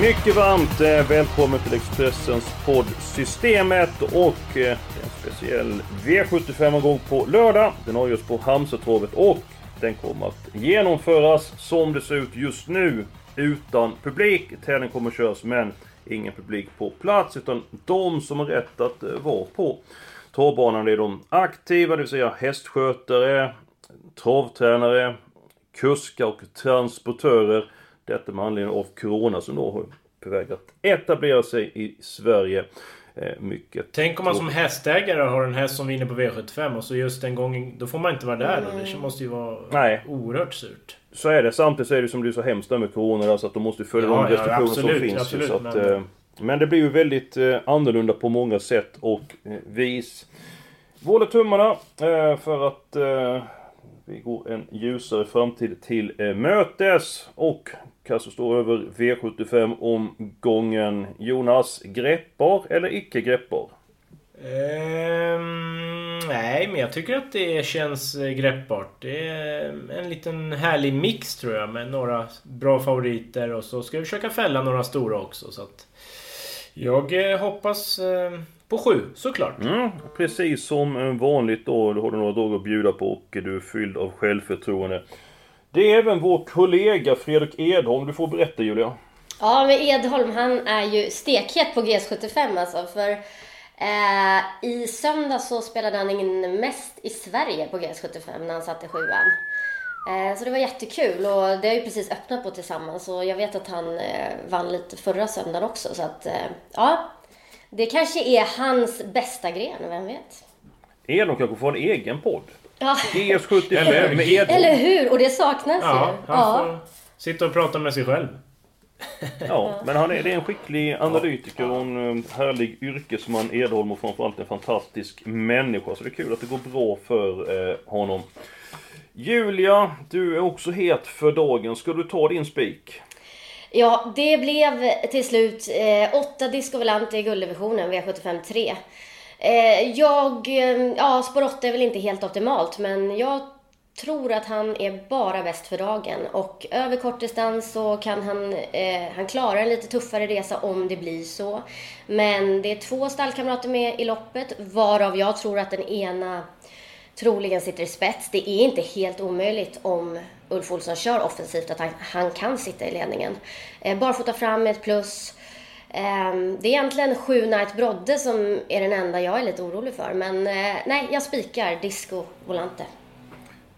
Mycket varmt eh, välkommen till Expressens podd Systemet och eh, en speciell V75-omgång på lördag. Den avgörs på Halmstadtravet och den kommer att genomföras som det ser ut just nu utan publik. Tävlingen kommer att köras men ingen publik på plats utan de som har rätt att eh, vara på travbanan är de aktiva, det vill säga hästskötare, travtränare, kuskar och transportörer. Detta med anledning av Corona som då har på väg att etablera sig i Sverige. Eh, mycket Tänk om man som hästägare har en häst som vinner på V75 och så just den gången, då får man inte vara där då. Det måste ju vara Nej. oerhört surt. Så är det. Samtidigt så är det som är så hemskt där med Corona så att de måste följa Ja, de ja, restriktioner absolut, som finns. absolut, så att, men- eh, men det blir ju väldigt eh, annorlunda på många sätt och vis. Vi håller tummarna för att vi går en ljusare framtid till mötes. Och Kasso står över V75 omgången. Jonas, greppbar eller icke greppbar? Ehm, nej, men jag tycker att det känns eh, greppbart. Det är en liten härlig mix tror jag med några bra favoriter och så ska vi försöka fälla några stora också. Så att jag eh, hoppas eh, på sju, såklart. Mm, precis som vanligt då. Du har du några dagar att bjuda på och du är fylld av självförtroende. Det är även vår kollega Fredrik Edholm. Du får berätta Julia. Ja, men Edholm han är ju stekhet på GS75 alltså. För eh, i söndag så spelade han in mest i Sverige på GS75 när han satte sjuan. Eh, så det var jättekul och det har ju precis öppnat på tillsammans och jag vet att han eh, vann lite förra söndagen också. Så att eh, ja, det kanske är hans bästa gren, vem vet? Edholm kanske får en egen podd. Ja, GS75 Eller- Edholm. eller hur? Och det saknas Ja, ju. han får sitta och prata med sig själv. Ja, men han är, det är en skicklig analytiker och en eh, härlig yrkesman Edholm och framförallt en fantastisk människa. Så det är kul att det går bra för eh, honom. Julia, du är också het för dagen. Ska du ta din spik? Ja, det blev till slut eh, åtta Disco Volante i gulddivisionen, V75 3. Eh, jag, eh, ja, spår 8 är väl inte helt optimalt, men jag tror att han är bara bäst för dagen. Och över kortdistans så kan han, eh, han klara en lite tuffare resa om det blir så. Men det är två stallkamrater med i loppet, varav jag tror att den ena troligen sitter i spets. Det är inte helt omöjligt om Ulf Olsson kör offensivt att han, han kan sitta i ledningen. Eh, barfota fram med ett plus. Eh, det är egentligen sju Night Brodde som är den enda jag är lite orolig för. Men eh, nej, jag spikar Disco Volante.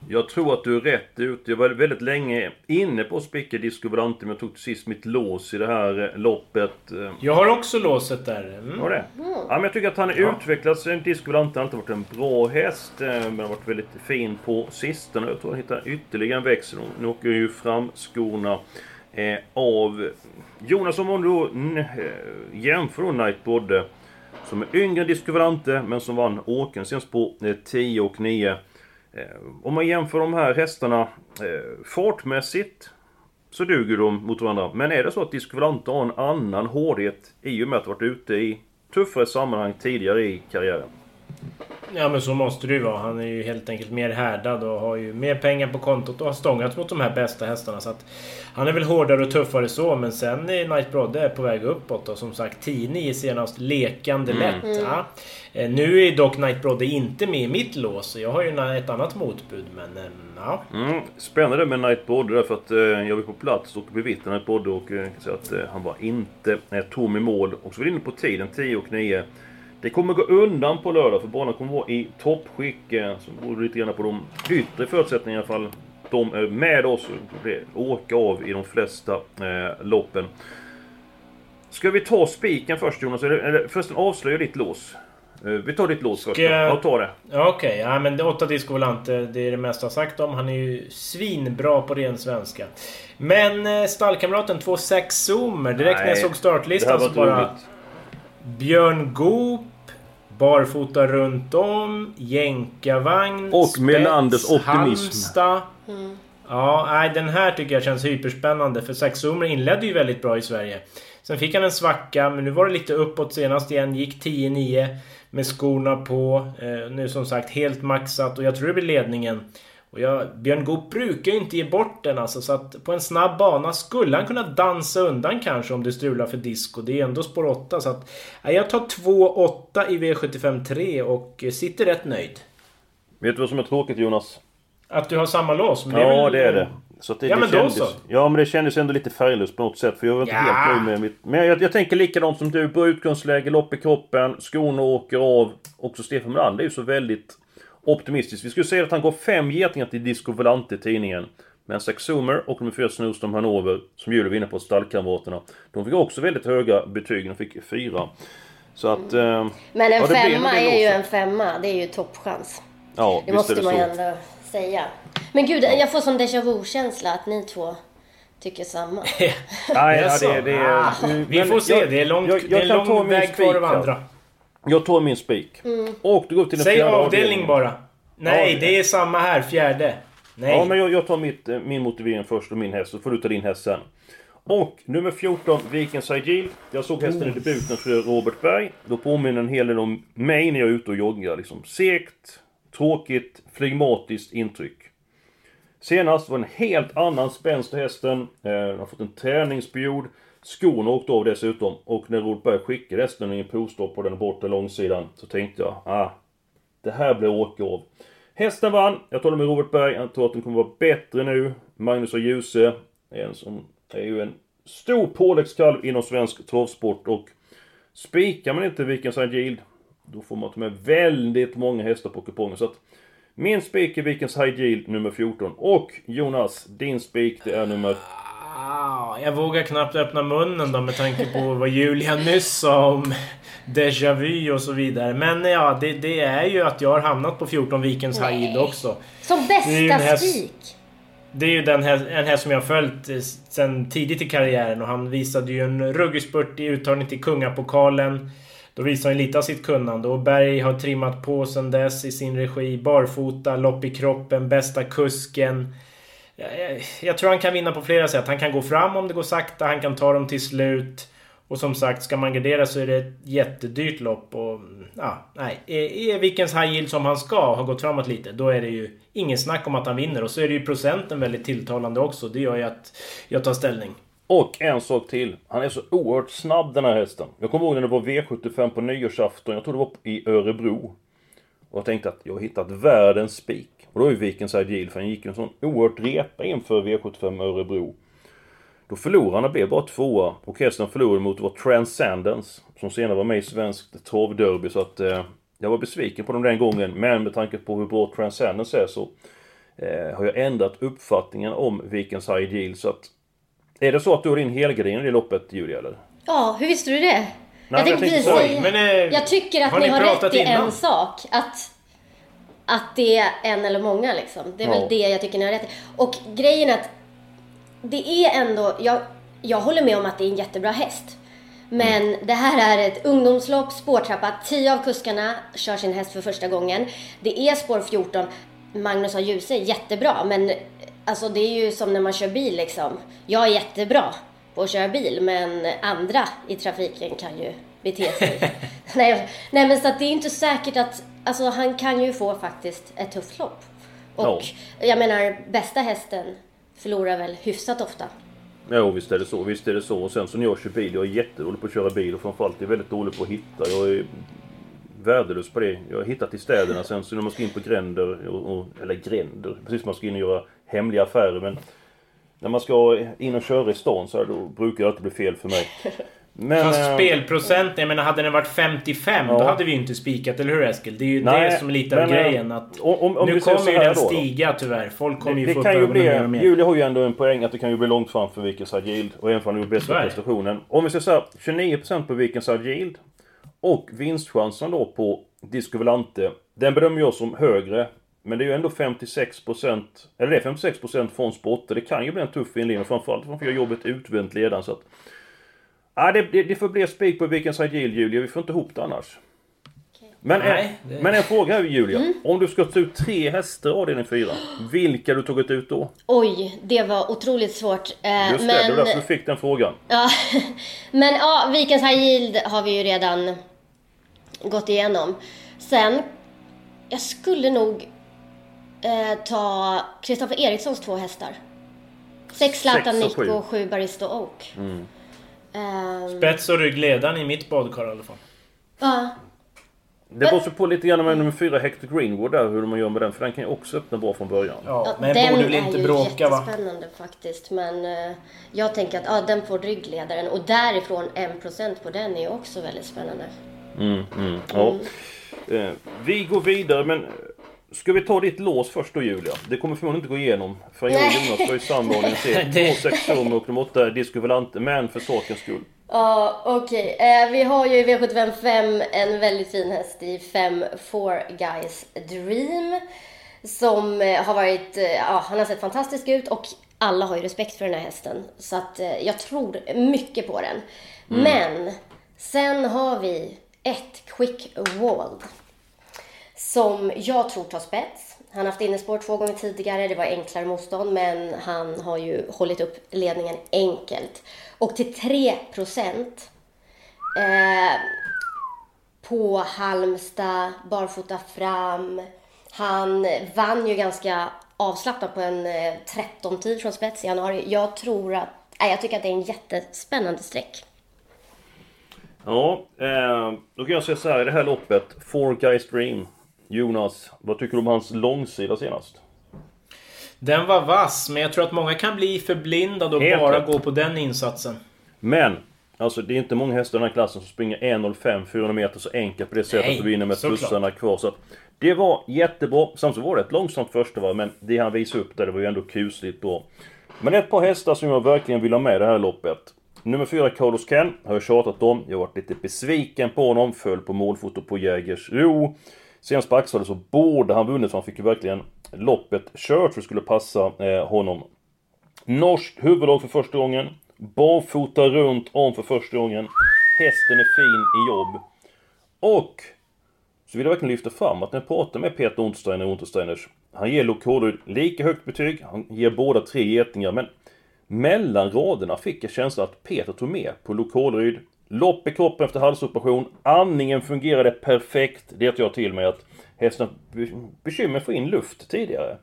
Jag tror att du är rätt ute. Jag var väldigt länge inne på att spika Disco Volante men jag tog till sist mitt lås i det här eh, loppet. Eh, Jag har också låset där. Mm. Var det? Ja, men jag tycker att han har utvecklats. Disco Volante har alltid varit en bra häst. Men har varit väldigt fin på sistone. Jag tror han hittar ytterligare en växel. Nu åker ju fram skorna eh, av Jonas som du då jämför då Night Bodde eh, som är yngre än men som vann Åken senast på eh, 10 och 9. Eh, om man jämför de här hästarna eh, fartmässigt så duger de mot varandra. Men är det så att Disco har en annan hårdhet i och med att varit ute i tuffare sammanhang tidigare i karriären? Ja men så måste det ju vara. Han är ju helt enkelt mer härdad och har ju mer pengar på kontot och har stångats mot de här bästa hästarna. Så att han är väl hårdare och tuffare så. Men sen är Night Brodde på väg uppåt och som sagt 10-9 senast lekande lätt. Ja. Eh, Nu är dock Night Brodde inte med i mitt lås. så Jag har ju ett annat motbud men eh, ja. Mm, spännande med Night Bodde därför att eh, jag var på plats och bevittnade Night Bodde och kan säga att han var inte tom i mål. Och så var inne på tiden, 10 och 9. Det kommer gå undan på lördag för banan kommer vara i toppskick. Eh, så beror det lite grann på de yttre förutsättningarna i alla fall. De är med oss och det åka av i de flesta eh, loppen. Ska vi ta spiken först Jonas? Eller, eller förresten avslöja ditt lås? Eh, Vi tar ditt lås först. Ska jag- det. Ja, Okej, ja, men det- åtta Disco Volante, det är det mesta sagt om. Han är ju svinbra på ren svenska. Men eh, stallkamraten 2.6 Zoomer, direkt när jag Nej, såg startlistan så bara... roligt. Björn Goop, Barfota runt om, Jänkarvagn, Och Melanders optimism. Halmstad. Ja, nej, den här tycker jag känns hyperspännande. För Saxomer inledde ju väldigt bra i Sverige. Sen fick han en svacka, men nu var det lite uppåt senast igen. Gick 10-9 med skorna på. Eh, nu som sagt helt maxat och jag tror det blir ledningen. Och jag, Björn Goop brukar ju inte ge bort den alltså, så att på en snabb bana skulle han kunna dansa undan kanske om det strular för disco. Det är ändå spår 8 så att... Jag tar 2-8 i V75 3 och eh, sitter rätt nöjd. Vet du vad som är tråkigt Jonas? Att du har samma lås? Men Ja, väl- det är det. Så det, Ja, det men då kändes, så. Ja, men det kändes ändå lite färglöst på något sätt. För jag var inte Ja. helt nöjd med mitt... Men jag, jag tänker likadant som du. Bra utgångsläge, lopp i kroppen, skorna åker av. Också Stefan Melander är ju så väldigt optimistisk. Vi skulle säga att han går fem getingar till Disco Volante i tidningen. Men Sex Zoomer och nummer fyra Snowstorm Hanover, som Julie vinner på stallkamraterna. De fick också väldigt höga betyg. De fick fyra. Så att... Eh, Men en ja, femma är ju en femma. Det är ju toppchans. Ja, Det måste det man ju ändå säga. Men gud, jag får sån déjà vu-känsla att ni två tycker samma. Nej, ja, det, det, Ah, mm, Vi får se, det är, långt, jag- jag det är lång väg kvar att vandra. Jag tar min spik. Och du går till den Säg fjärde avdelning avdelningen. bara. Nej, Ja, det är samma här, fjärde. Nej. Ja, men jag, jag tar mitt, eh, min motivering först och min häst, så får du ta din häst sen. Och nummer 14, Viken Saigil. Jag såg hästen i debuten för Robert Berg. Då påminner en hel del om mig när jag är ute och joggar. Liksom segt, tråkigt, flegmatiskt intryck. Senast var en helt annan spänst i hästen. Eh, Den har fått en träningsperiod. Skorna åkte av dessutom. Och när Robert Berg skickade hästen i en provstopp på den bortre långsidan så tänkte jag, ah, det här blir åka av. Hästen vann. Jag talar med Robert Berg. Jag tror att den kommer vara bättre nu. Magnus och Ljuse är, en som, är ju en stor påläggskalv inom svensk travsport. Och spikar man inte Vikens High då får man ta med väldigt många hästar på kupongen. Så att min spik är Vikens High Yield nummer 14. Och Jonas, din spik det är nummer... Jag vågar knappt öppna munnen då med tanke på vad Julia nyss sa om déjà vu och så vidare. Men ja, det, det är ju att jag har hamnat på 14 Vikens High Yield också. Som bästa spik! Det är ju den här, en häst som jag har följt eh, sen tidigt i karriären och han visade ju en ruggig spurt i uttagning till Kungapokalen. Då visade han lite av sitt kunnande och Berg har trimmat på sen dess i sin regi. Barfota, lopp i kroppen, bästa kusken. Jag, jag, tror han kan vinna på flera sätt. Han kan gå fram om det går sakta, han kan ta dem till slut. Och som sagt, ska man gardera så är det ett jättedyrt lopp och... Ja, nej. E, e, är, Vickens High Yield som han ska ha gått framåt lite, då är det ju ingen snack om att han vinner. Och så är det ju procenten väldigt tilltalande också. Det gör ju att jag tar ställning. Och en sak till. Han är så oerhört snabb den här hästen. Jag kommer ihåg när det var V75 på nyårsafton. Jag tror det var i Örebro. Och jag tänkte att jag har hittat världens spik. Och då är ju Vikens Ideal för han gick ju en sån oerhört repa inför V75 Örebro. Då förlorade han och blev bara tvåa. Och hästen förlorade mot var Transcendence. Som senare var med i svenskt travderby. Så att eh, jag var besviken på dem den gången. Men med tanke på hur bra Transcendence är så eh, har jag ändrat uppfattningen om Vikens Ideal. Så att är det så att du har din helgardin i det loppet, Julia, eller? Ja, hur visste du det? Jag tänkte precis säga... Men, eh, jag tycker att har ni har rätt i innan? en sak. Att, att det är en eller många liksom. Det är Ja. väl det jag tycker ni har rätt i. Och grejen är att det är ändå... Jag, jag håller med om att det är en jättebra häst. Men Mm. det här är ett ungdomslopp, spårtrappa. 10 av kuskarna kör sin häst för första gången. Det är spår 14. Magnus har ljuse, jättebra. Men alltså det är ju som när man kör bil liksom. Jag är jättebra på att köra bil, men andra i trafiken kan ju bete sig. nej, nej, men så att det är inte säkert att... Alltså han kan ju få faktiskt ett tufft lopp. Och jag menar, bästa hästen förlorar väl hyfsat ofta. Ja, visst är det så. Visst är det så. Och sen så när jag kör bil, jag är jättedålig på att köra bil och framförallt är jag väldigt dålig på att hitta. Jag är värdelös på det. Jag har hittat i städerna sen så när man ska in på gränder, och, och, eller gränder, precis som man ska in och göra hemliga affärer. Men när man ska in och köra i stan så här, då brukar det alltid bli fel för mig. Men, Fast eh, spelprocenten, jag menar hade den varit 55 då Ja. hade vi ju inte spikat, eller hur Eskil? Det är ju Nej, det som är lite av men, eh, grejen. Att om- om- nu kommer ju den då då. stiga tyvärr. Folk kommer Det, ju det få upp kan ju bli... mer och mer. Julia har ju ändå en poäng att det kan ju bli långt fram för Vikens Yield. Och även om han bästa prestationen. Om vi säger såhär, 29% på Vikens Yield. Och vinstchansen då på Disco Volante. Den bedömer jag som högre. Men det är ju ändå 56% Eller det är 56% från sporter. Det kan ju bli en tuff inledning. Framförallt om man får göra jobbet utvänt ledaren. Så att, ja, det, det, det får bli spik på vilken side yield Julia. Vi får inte ihop det annars. Men, Nej, en, det- men en fråga här Julia. Mm. Om du ska ta ut tre hästar av avdelning 4. Vilka du tagit ut då? Oj, det var otroligt svårt. Eh, Just det, men, det var därför du fick den frågan. ja, men ja, Vikens High Yield har vi ju redan gått igenom. Sen, jag skulle nog eh, ta Kristoffer Erikssons två hästar. Sex Zlatan Sex och Nick sju. sju Barista Oak. Ehm, Spets och ryggledaren i mitt badkar i alla fall. ja, Det beror så på lite grann med nummer 4 Hector Greenwood där, hur man gör med den. För den kan ju också öppna bra från början. Ja, men den borde väl är inte ju bråka va? jättespännande faktiskt. Men eh, jag tänker att ja, den får ryggledaren och därifrån 1% på den är ju också väldigt spännande. Mm, mm, ja. Eh, vi går vidare men Ska vi ta ditt lås först då Julia? Det kommer förmodligen inte gå igenom. För jag och. Jonas har ju samma orientering. Det- 2 6 rum och 8 Disco Volante. Men för sakens skull. Ja, okej. Eh, vi har ju i V75 5 en väldigt fin häst i 5 Four Guys Dream. Som eh, har varit, eh, ja, han har sett fantastisk ut och alla har ju respekt för den här hästen. Så att eh, jag tror mycket på den. Men sen har vi ett Quick Walled. Som jag tror tar spets. Han har haft innespår två gånger tidigare, det var enklare motstånd, men han har ju hållit upp ledningen enkelt. Och till 3 procent eh, på Halmstad, barfota fram. Han vann ju ganska avslappnat på en eh, 13-tid från spets i januari. Jag tror att, nej, jag tycker att det är en jättespännande streck. Ja, eh, då kan jag säga så här i det här loppet. Four Guys Dream. Jonas, vad tycker du om hans långsida senast? Den var vass, men jag tror att många kan bli förblindade och Helt bara rätt. gå på den insatsen. Men! Alltså det är inte många hästar i den här klassen som springer 1.05 400 meter så enkelt på det sättet Nej, och vinner med såklart. tussarna kvar. Så att det var jättebra. Samtidigt var det ett långsamt första var men det han visade upp där det var ju ändå kusligt bra. Men ett par hästar som jag verkligen vill ha med i det här loppet. Nummer 4 Carlos Ken har jag tjatat om. Jag har varit lite besviken på honom. Föll på målfoto på Jägersro. Senast på Axevall så borde han vunnit för han fick ju verkligen loppet kört för det skulle passa eh, honom. Norskt huvudlag för första gången. Barfota runt om för första gången. Hästen är fin i jobb. Och så vill jag verkligen lyfta fram att när jag pratar med Peter Untersteiner och Untersteiners Han ger Lokolryd lika högt betyg. Han ger båda tre getingar men mellan raderna fick jag känslan att Peter tog med på Lokolryd. Lopp i kroppen efter halsoperation. Andningen fungerade perfekt. Det jag till mig att hästen bekymmer få in luft tidigare.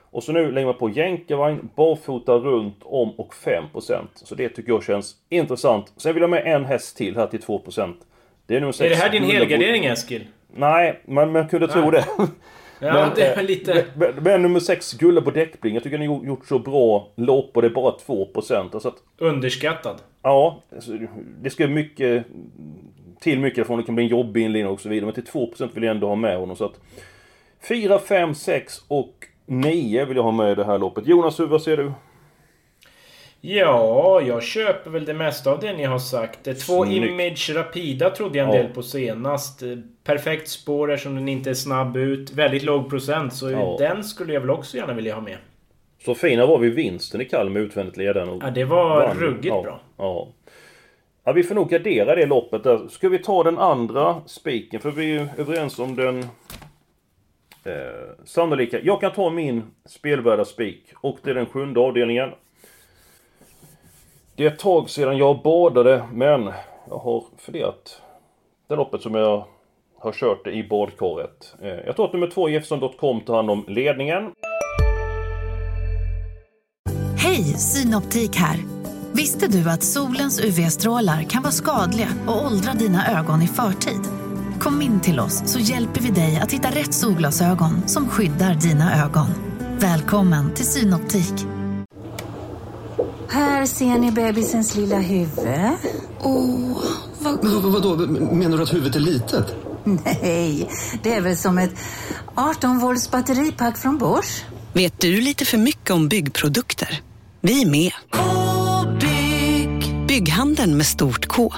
Och så nu lägger man på jänkarvagn, barfota runt om och 5%. Så det tycker jag känns intressant. Sen vill jag med en häst till här till 2%. Det är nummer Är det här din helgardering Eskil? Nej, man, man kunde tro Nej. det. Ja, Men, det eh, är lite... Men, men nummer 6, Gulla på däckbling. Jag tycker ni har gjort så bra lopp och det är bara 2%. Alltså att, Underskattad. ja, alltså, det ska mycket till mycket därifrån. Det kan bli en jobbig inledning och så vidare. Men till 2% vill jag ändå ha med honom. Så att 4, 5, 6 och 9 vill jag ha med i det här loppet. Jonas, hur- vad ser du? Ja, jag köper väl det mesta av det ni har sagt. Är Två Snyggt. Image Rapida trodde jag en Ja. del på senast. Eh, Perfekt spår eftersom den inte är snabb ut. Väldigt låg procent, så Ja. den skulle jag väl också gärna vilja ha med. Så fina var vi vinsten i Kalmar utvändigt ledaren. och Ja, det var vann. ruggigt ja, bra. Ja. ja, vi får nog gardera det loppet där. Ska vi ta den andra spiken? För vi är ju överens om den eh, sannolika. Jag kan ta min spelvärda spik. Och det är den sjunde avdelningen. Det är ett tag sedan jag badade, men jag har funderat det loppet som jag har kört det i badkaret. Eh, jag tror att nummer två, Jefferson.com, tar hand om ledningen. Hej, Synoptik här. Visste du att solens UV-strålar kan vara skadliga och åldra dina ögon i förtid? Kom in till oss så hjälper vi dig att hitta rätt solglasögon som skyddar dina ögon. Välkommen till Synoptik. Här ser ni bebisens lilla huvud. Åh, vad... Men vad, vadå, menar du att huvudet är litet? Nej, det är väl som ett 18 volts batteripack från Bors. Vet du lite för mycket om byggprodukter? Vi är med. Bygghandeln med stort K.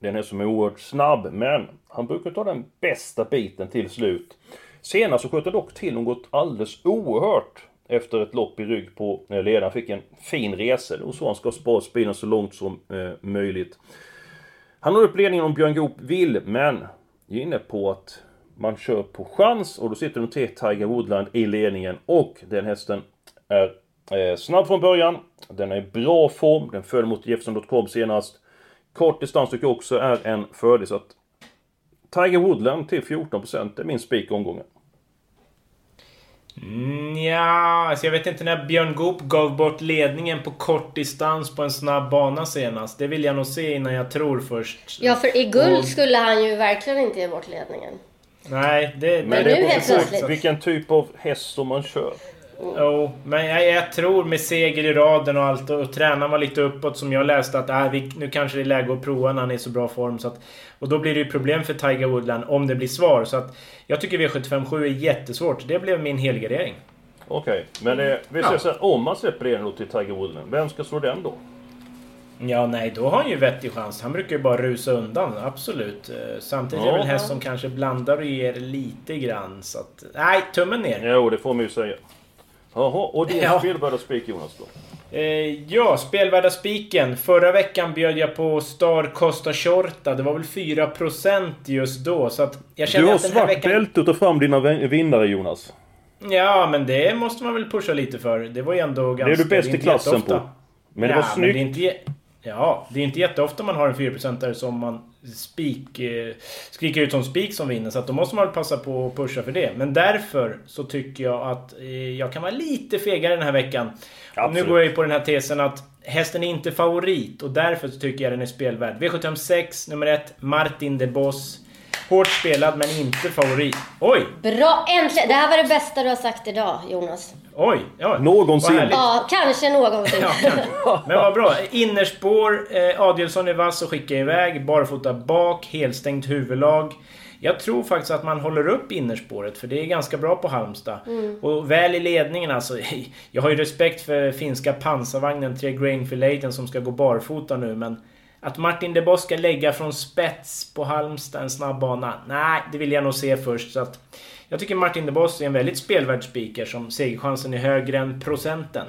Det är som oerhört snabb, men han brukar ta den bästa biten till slut. Senast så sköt dock till något alldeles oerhört efter ett lopp i rygg på eh, ledaren. Fick en fin resa. Och så han ska spara bilen så långt som eh, möjligt. Han har upp ledningen om Björn Goop vill, men jag är inne på att man kör på chans och då sitter de tre Tiger Woodland i ledningen och den hästen är eh, snabb från början. Den är i bra form, den föll mot Jefferson.com senast. Kort distans tycker jag också är en fördel så att Tiger Woodland till 14% är min spik omgången. Mm, ja, alltså jag vet inte när Björn Goop gav bort ledningen på kort distans på en snabb bana senast. Det vill jag nog se innan jag tror först. Ja, för i guld Och- skulle han ju verkligen inte ge bort ledningen. Nej, det... Men det nu är helt plötsligt. vilken typ av häst som man kör. Jo, men jag, jag tror med seger i raden och allt och, och tränaren var lite uppåt som jag läste att äh, vi, nu kanske det är läge att prova när han är i så bra form. Så att, och då blir det ju problem för Tiger Woodland om det blir svar. Så att jag tycker V757 är jättesvårt. Det blev min helgardering. Okej, men det, vi säger så här, om man släpper då till Tiger Woodland, vem ska slå den då? Ja, nej, då har han ju vettig chans. Han brukar ju bara rusa undan, absolut. Eh, Samtidigt är det Ja. en häst som kanske blandar och ger lite grann. Så att, nej, tummen ner. Jo, det får man ju säga. Jaha, och din Ja. spelvärda spik Jonas då? Eh, ja, spelvärda spiken. Förra veckan bjöd jag på Star Costa Shorta. Det var väl 4% just då. Så att jag Du känner har den här svart veckan... bälte och tar fram dina vin- vinnare Jonas. Ja, men det måste man väl pusha lite för. Det var ju ändå ganska... Det är du bäst i klassen på. Men det ja, var snyggt. Men det är inte, ja, det är inte jätteofta man har en 4% som man spik, eh, skriker ut som spik som vinner. Så att då måste man väl passa på att pusha för det. Men därför så tycker jag att eh, jag kan vara lite fegare den här veckan. Och nu Absolut. går jag ju på den här tesen att hästen är inte favorit och därför så tycker jag den är spelvärd. V756 nummer 1, Martin de Boss. Hårt spelad men inte favorit. Oj! Bra, äntligen! Det här var det bästa du har sagt idag, Jonas. Oj! Ja, Någonsin. Ja, kanske någonsin. Ja, kanske. Men vad bra. Innerspår, eh, Adielsson är vass och skickar iväg. Barfota bak, helstängt huvudlag. Jag tror faktiskt att man håller upp innerspåret för det är ganska bra på Halmstad. Och väl i ledningen alltså. Jag har ju respekt för finska pansarvagnen Tre Grainfilaten som ska gå barfota nu men att Martin de Boss ska lägga från spets på Halmstad, en snabb bana. Nej, det vill jag nog se först. Så att jag tycker Martin de Boss är en väldigt spelvärd speaker som segerchansen är högre än procenten.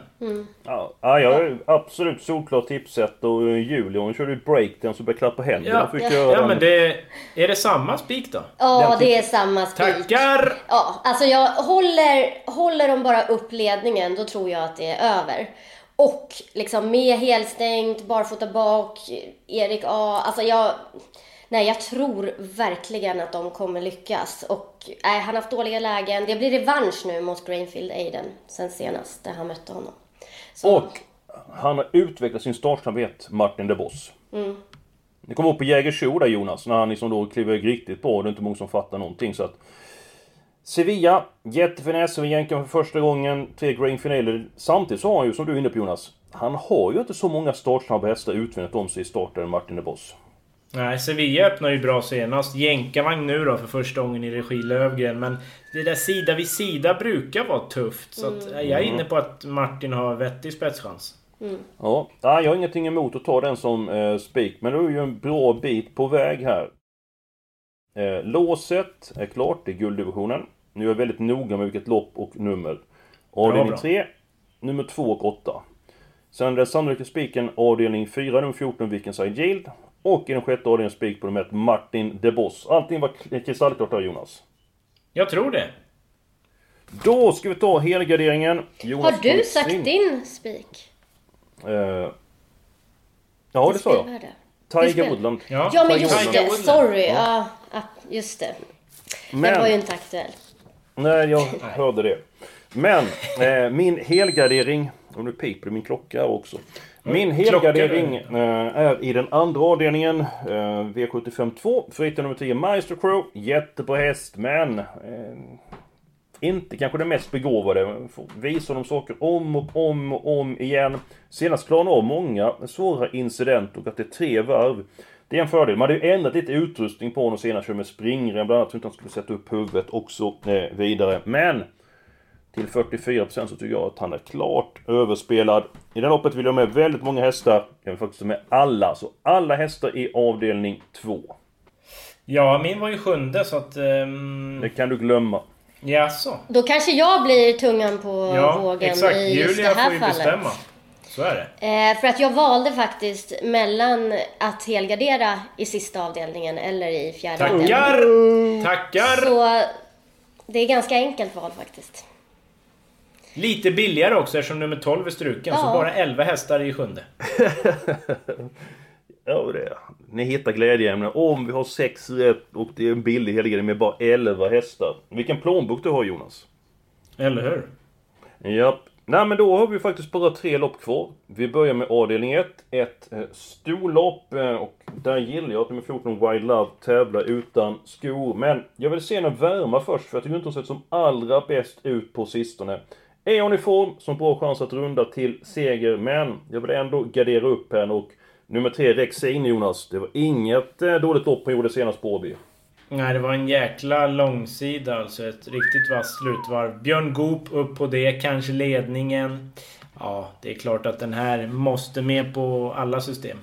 Ja, ja, jag är absolut solklart tipset och Julia hon körde ju breakdance och började klappa händerna. Ja, ja den. men det... Är det samma spik då? Ja, det är samma spik. Tackar! Ja, alltså jag håller, håller de bara upp ledningen, då tror jag att det är över. Och liksom med helstängt, barfota bak, Erik A. Alltså jag... Nej, jag tror verkligen att de kommer lyckas. Och nej, han har haft dåliga lägen. Det blir revansch nu mot Grainfield Aiden sen senast, där han mötte honom. Så, Och han har utvecklat sin startsnabbhet, Martin de Boss. Mm. Det kommer upp på Jägersro där Jonas, när han liksom då kliver iväg riktigt bra. Det är inte många som fattar någonting så att... Sevilla, jättefiness över jänken för första gången. Tre grain finaler. Samtidigt så har han ju, som du är inne på Jonas, han har ju inte så många startsnabba hästar utvändigt om sig i starten Martin de Boss. Nej, Sevilla öppnar ju bra senast. Jänkarvagn nu då för första gången i regi Lövgren. Men det där sida vid sida brukar vara tufft. Så att, eh, jag är inne på att Martin har vettig spetschans. Ja, nej, jag har ingenting emot att ta den som eh, spik, men det är ju en bra bit på väg här. Eh, låset är klart, det är gulddivisionen. Nu är jag väldigt noga med vilket lopp och nummer. Avdelning bra. 3, nummer 2 och 8. Sen den sannolika spiken avdelning 4, nummer 14, Wickenside Yield. Och i den sjätte avdelningen spik på nummer 1, Martin de Boss. Allting var kristallklart där Jonas. Jag tror det. Då ska vi ta helgarderingen. Jonas har du sagt Sving. din spik? Eh, ja, det sa jag. Spelvärde? Tiger Woodland. Ja, Ja, men Tiger just Woodland. det. Sorry. Ja, ja, just det. Den Men- var ju inte aktuell. Nej, jag hörde det. Men eh, min helgardering, och nu piper det min klocka också. Min helgardering eh, är i den andra avdelningen, eh, V75 2, förutom nummer 10 Maestro Crow. Jättebra häst, men eh, inte kanske den mest begåvade. Får Visa honom saker om och om och om igen. Senast klarade av många svåra incidenter och att det är tre varv. Det är en fördel. Man hade ju ändrat lite utrustning på honom senast, kör med springrem bland annat, så att han skulle sätta upp huvudet och så vidare. Men! Till 44% så tycker jag att han är klart överspelad. I det loppet vill jag med väldigt många hästar. Jag vill faktiskt med alla. Så alla hästar i avdelning 2. Ja, min var ju sjunde så att... Um... Det kan du glömma. Jaså? Då kanske jag blir tungan på Ja, vågen exakt. i just det Julia här får ju fallet. bestämma. Så är det. Eh, för att jag valde faktiskt mellan att helgardera i sista avdelningen eller i fjärde avdelningen. Tackar! Tackar! Så det är ganska enkelt val faktiskt. Lite billigare också eftersom nummer 12 är struken. Så Ja. bara 11 hästar i sjunde. Ja, det är. Ni hittar glädjeämnen. Om vi har sex rätt och det är en billig helgardering med bara 11 hästar. Vilken plånbok du har Jonas. Eller hur? Japp. Nej men då har vi faktiskt bara tre lopp kvar. Vi börjar med avdelning 1. Ett eh, storlopp eh, och där gillar jag att nummer 14 Wild Love tävlar utan skor. Men jag vill se henne värma först för jag tycker inte hon sett som allra bäst ut på sistone. Är hon i form, som bra chans att runda till seger, men jag vill ändå gardera upp henne och nummer 3 Rexin Jonas. Det var inget eh, dåligt lopp hon gjorde senast på Åby. Nej, det var en jäkla långsida alltså. Ett riktigt vasst slutvarv. Björn Goop upp på det, kanske ledningen. Ja, det är klart att den här måste med på alla system.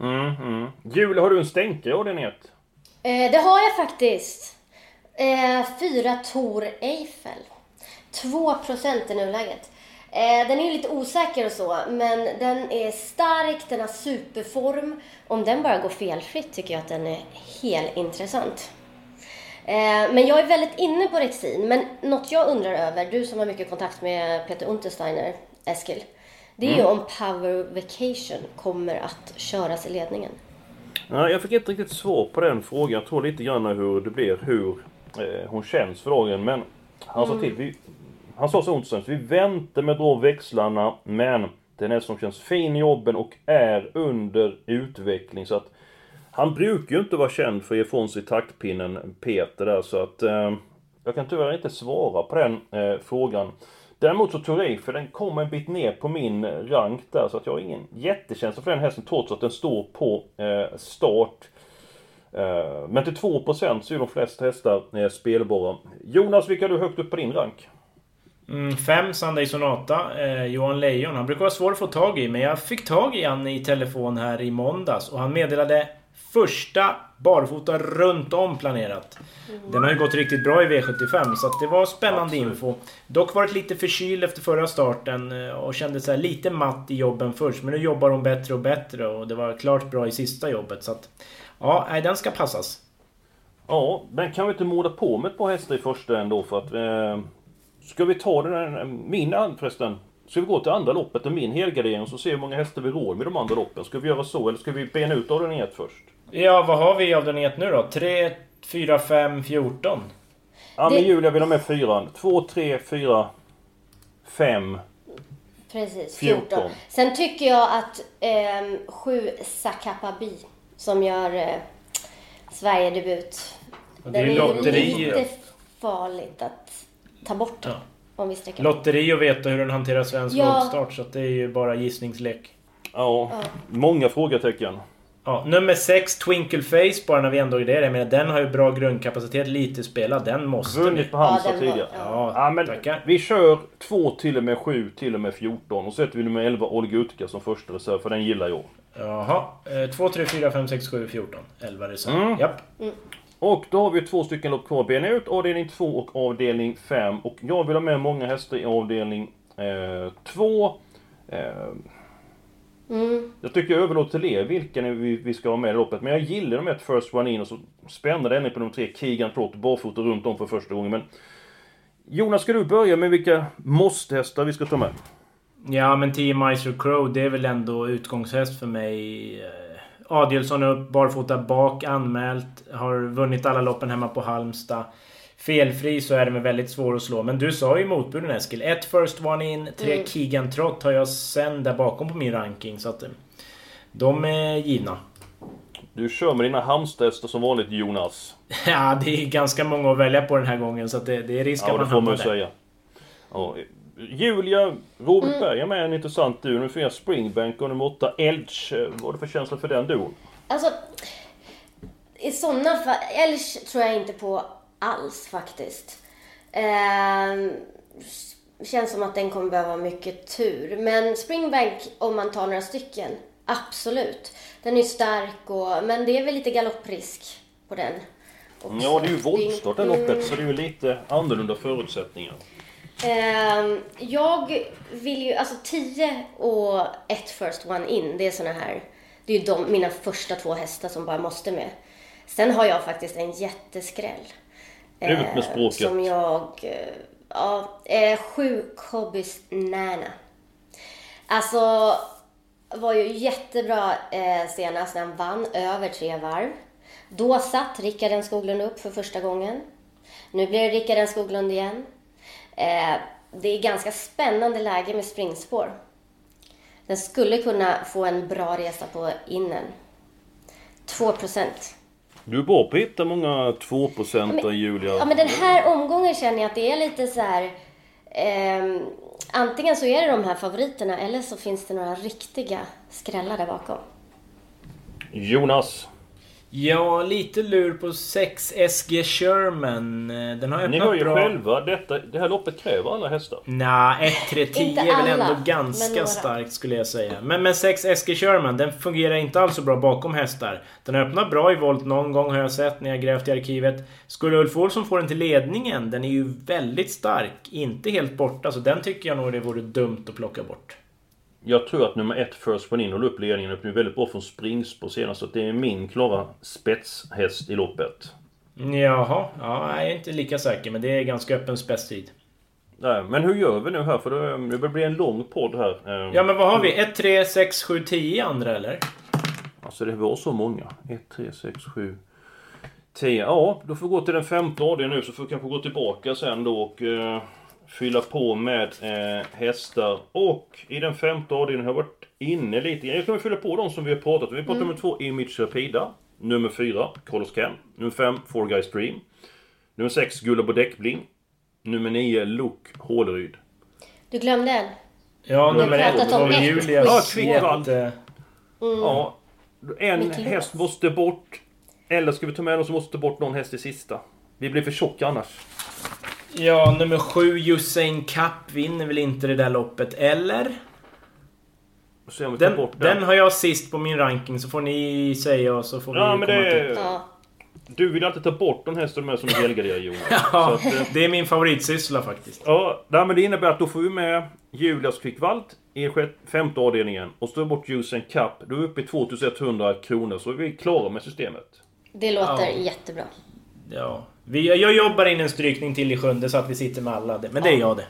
Mm, mm. Julia, har du en stänkare i avdelning 1? Eh, det har jag faktiskt. Eh, fyra Tor Eiffel. 2% i nuläget. Eh, den är ju lite osäker och så, men den är stark, den har superform. Om den bara går felfritt tycker jag att den är helt intressant. Eh, men jag är väldigt inne på Rexin, men något jag undrar över, du som har mycket kontakt med Peter Untersteiner, Eskil. Det är ju Mm. om Power Vacation kommer att köras i ledningen. Nej, jag fick inte riktigt svar på den frågan. Jag tror lite grann hur det blir, hur eh, hon känns för dagen. Men han sa Mm. till, vi, han sa så onsdagen, vi väntar med att dra växlarna, men den är som känns fin i jobben och är under utveckling. Så att han brukar ju inte vara känd för att ge ifrån sig taktpinnen Peter där, så att eh, jag kan tyvärr inte svara på den eh, frågan. Däremot så Touré, för den kommer en bit ner på min rank där, så att jag har ingen jättekänsla för den hästen trots att den står på eh, start. Eh, men till 2% så är de flesta hästar eh, spelbara. Jonas, vilka har du högt upp på din rank? Mm, fem Sunday Sonata, eh, Johan Lejon. Han brukar vara svår att få tag i, men jag fick tag i han i telefon här i måndags och han meddelade första barfota runt om planerat. Den har ju gått riktigt bra i V75 så det var spännande info. Dock varit lite förkyld efter förra starten eh, och kände så här lite matt i jobben först. Men nu jobbar hon bättre och bättre och det var klart bra i sista jobbet. Så att, ja, nej, den ska passas. Ja, men kan vi inte måla på med ett par hästar i första ändå för att... Eh, ska vi ta den här, min förresten? Ska vi gå till andra loppet och min helgardering så ser vi hur många hästar vi råd med de andra loppen? Ska vi göra så eller ska vi bena ut av den ett först? Ja, vad har vi av den ett nu då? 3, 4, 5, 14? Ja Det- men Julia vill ha med fyran. 2, 3, 4, 5. Precis, 14. 14. Sen tycker jag att eh, sju Sakapabi som gör eh, Sverigedebut. Och det är Den är lite farligt att ta bort Ja. om vi sträcker Lotteri och veta hur den hanterar svensk Ja. voltstart, så att det är ju bara gissningslek. Ja, många frågetecken. Ja, nummer 6, Twinkle Face, bara när vi ändå är det. Jag menar, den har ju bra grundkapacitet, lite spelad. Den måste Vunnit på. Halmstad var- tidigare. Ja, Ja, men tackar. vi kör 2 till och med 7 till och med 14 och så sätter vi nummer 11 Olga Utka som första reserv för den gillar jag. Jaha. 2, 3, 4, 5, 6, 7, 14. 11 reserv. Mm. Japp. Och då har vi två stycken lopp kvar. Bena ut avdelning 2 och avdelning 5. Och jag vill ha med många hästar i avdelning 2. Eh, Mm. Jag tycker jag överlåter till er vilken vi, vi ska ha med i loppet. Men jag gillar de ett First One In och så spännande ännu på nummer 3, Keegan Trott, barfota runt om för första gången. Men Jonas, ska du börja med vilka måste-hästar vi ska ta med? Ja, men 10 Miser Crow, det är väl ändå utgångshäst för mig. Adielsson upp, barfota bak, anmält. Har vunnit alla loppen hemma på Halmstad. Felfri så är den väl väldigt svår att slå. Men du sa ju motbuden Eskil. Ett First One In, tre Mm. Keegan Trott har jag sen där bakom på min ranking. Så att eh, de är givna. Du kör med dina Halmstadhästar som vanligt Jonas. Ja, det är ganska många att välja på den här gången. Så att det, det är risk Ja, att det man får man hamnar ju där. säga. Ja, Julia Robertberg är med en intressant duo. Nummer 4 Springbank och nummer 8 Elch. Vad var det för känsla för den duon? Alltså, i sådana fall, Elch tror jag inte på alls faktiskt. Ehm, känns som att den kommer behöva mycket tur. Men Springbank, om man tar några stycken, absolut. Den är stark och, men det är väl lite galopprisk på den. också. Ja, det är ju voltstart det Mm. loppet så det är ju lite annorlunda förutsättningar. Ehm, jag vill ju, alltså 10 och ett first one in, det är såna här, det är ju de, mina första två hästar som bara måste med. Sen har jag faktiskt en jätteskräll. Ut med eh, språket. Som jag, eh, ja, eh, sju Kobbys Nana. Alltså, var ju jättebra eh, senast när han vann över tre varv. Då satt Rickard Skoglund upp för första gången. Nu blir det Rickard Skoglund igen. Eh, det är ganska spännande läge med springspår. Den skulle kunna få en bra resa på innen. 2 procent. Du är bra på att hitta många 2% Julia. Ja, men den här omgången känner jag att det är lite så här... ehm, antingen så är det de här favoriterna eller så finns det några riktiga skrällar där bakom. Jonas. Ja, lite lur på 6 SG Sherman. Den har Ni öppnat hör ju bra. själva, detta, det här loppet kräver alla hästar. Nja, 1-3-10 Inte är väl ändå ganska starkt skulle jag säga. Men, men 6 SG Sherman, den fungerar inte alls så bra bakom hästar. Den har öppnat bra i volt någon gång har jag sett när jag grävt i arkivet. Skulle Ulf Olsson få den till ledningen, den är ju väldigt stark. Inte helt borta, så den tycker jag nog det vore dumt att plocka bort. Jag tror att nummer ett First One In håller upp ledningen upp nu väldigt bra från springspår senast. Så det är min klara spetshäst i loppet. Jaha, ja, jag är inte lika säker, men det är ganska öppen spetstid. Nej, men hur gör vi nu här? För det, det börjar bli en lång podd här. Eh, Ja, men vad har vi? 1, 3, 6, 7, 10 andra eller? Alltså det var så många. 1, 3, 6, 7, 10. Ja, då får vi gå till den femte avdelningen nu så får vi kanske gå tillbaka sen då och eh, fylla på med eh, hästar. Och i den femte avdelningen har jag varit inne lite grann. Jag väl fylla på de som vi har pratat om. Vi pratar om nummer två, Image Rapida. Nummer fyra, Carlos Ken. Nummer fem, Four Guys Dream. Nummer sex, Gulla på däckbling. Nummer nio, Luke Håleryd. Du glömde en. Ja, nummer ett pratat var. Julias Ja, Kvickvall. jätte... Ja, en häst måste bort. Eller ska vi ta med någon som måste bort någon häst i sista? Vi blir för tjocka annars. Ja, nummer sju, Usain Cup vinner väl inte det där loppet, eller? Se om vi tar Den, bort den. den har jag sist på min ranking, så får ni säga och så får vi Ja, men komma det... till... Ja. Du vill alltid ta bort de hästar med som helgarderar Jonas. Ja, att, eh, det är min favoritsyssla faktiskt. ja, nej, men det innebär att då får vi med Julias Kvickvalt i femte avdelningen. Och står vi bort Usain Cup, då är vi uppe i 2100 kronor. Så är vi klara med systemet. Det låter Ja. jättebra. Ja. Vi, jag jobbar in en strykning till i sjunde så att vi sitter med alla. Men det är jag det.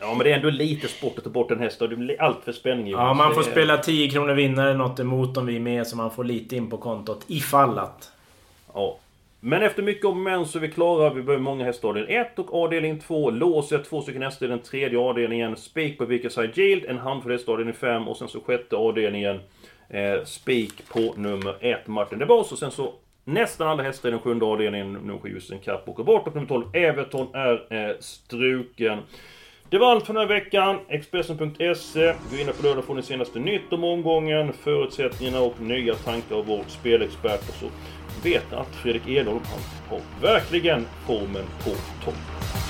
Ja, men det är ändå lite sport att ta bort en häst och det blir allt för spänning. Ja, man får spela 10 kronor vinnare något emot om vi är med så man får lite in på kontot. Ifall att. Ja. Men efter mycket om men så är vi klara. Vi behöver många hästar. Avdelning 1 och avdelning 2. Låset, två stycken hästar i den tredje avdelningen. Spik på Vilka Side Yield, en handfull hästar avdelning 5 och sen så sjätte avdelningen. Eh, spik på nummer 1, Martin de Vos. Och sen så nästan alla hästar i den sjunde avdelningen. Nummer 7, Justin Kapp åker bort. Och nummer 12, Everton är eh, struken. Det var allt för den här veckan. Expressen.se. Gå in på lördag får ni senaste nytt om omgången, förutsättningarna och nya tankar av vår spelexpert. Och så vet ni att Fredrik Edholm han har verkligen formen på topp.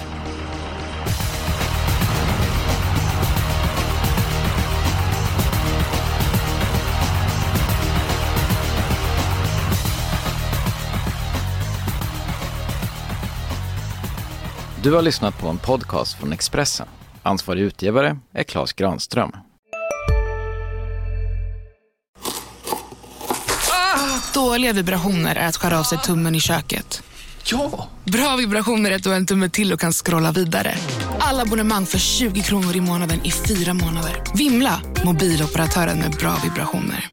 Du har lyssnat på en podcast från Expressen. Ansvarig utgivare är Klas Granström. Dåliga vibrationer är att skära av sig tummen i köket. Ja! Bra vibrationer är att du har en tumme till och kan scrolla vidare. Alla abonnemang för 20 kronor i månaden i fyra månader. Vimla! Mobiloperatören med bra vibrationer.